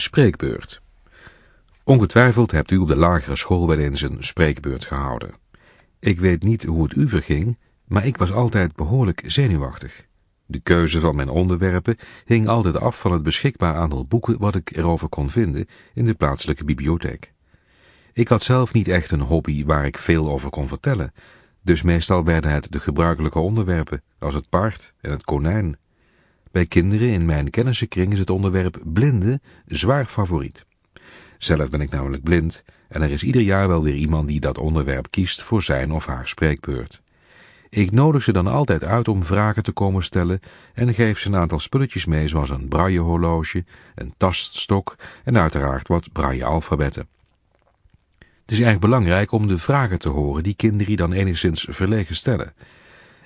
Spreekbeurt. Ongetwijfeld hebt u op de lagere school wel eens een spreekbeurt gehouden. Ik weet niet hoe het u verging, maar ik was altijd behoorlijk zenuwachtig. De keuze van mijn onderwerpen hing altijd af van het beschikbaar aantal boeken wat ik erover kon vinden in de plaatselijke bibliotheek. Ik had zelf niet echt een hobby waar ik veel over kon vertellen, dus meestal werden het de gebruikelijke onderwerpen, als het paard en het konijn. Bij kinderen in mijn kennissenkring is het onderwerp blinden zwaar favoriet. Zelf ben ik namelijk blind en er is ieder jaar wel weer iemand die dat onderwerp kiest voor zijn of haar spreekbeurt. Ik nodig ze dan altijd uit om vragen te komen stellen en geef ze een aantal spulletjes mee zoals een braillehorloge, een taststok en uiteraard wat braille-alfabetten. Het is erg belangrijk om de vragen te horen die kinderen dan enigszins verlegen stellen.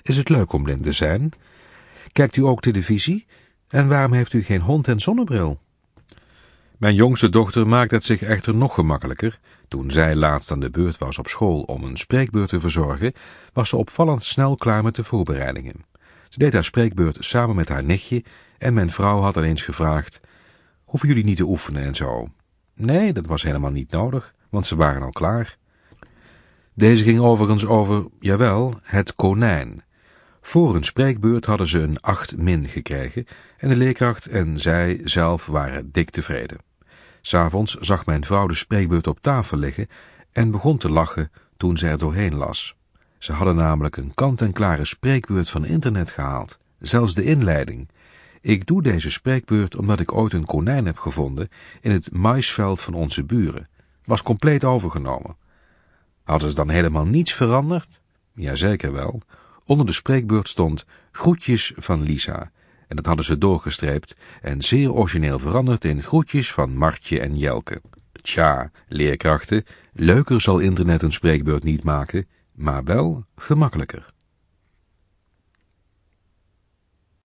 Is het leuk om blind te zijn? Kijkt u ook televisie? En waarom heeft u geen hond en zonnebril? Mijn jongste dochter maakte het zich echter nog gemakkelijker. Toen zij laatst aan de beurt was op school om een spreekbeurt te verzorgen, was ze opvallend snel klaar met de voorbereidingen. Ze deed haar spreekbeurt samen met haar nichtje en mijn vrouw had eens gevraagd, hoeven jullie niet te oefenen en zo? Nee, dat was helemaal niet nodig, want ze waren al klaar. Deze ging overigens over, jawel, het konijn. Voor een spreekbeurt hadden ze een 8 min gekregen en de leerkracht en zij zelf waren dik tevreden. S'avonds zag mijn vrouw de spreekbeurt op tafel liggen en begon te lachen toen ze er doorheen las. Ze hadden namelijk een kant-en-klare spreekbeurt van internet gehaald, zelfs de inleiding. Ik doe deze spreekbeurt omdat ik ooit een konijn heb gevonden in het maisveld van onze buren. Was compleet overgenomen. Hadden ze dan helemaal niets veranderd? Jazeker wel. Onder de spreekbeurt stond groetjes van Lisa. En dat hadden ze doorgestreept en zeer origineel veranderd in groetjes van Martje en Jelke. Tja, leerkrachten, leuker zal internet een spreekbeurt niet maken, maar wel gemakkelijker.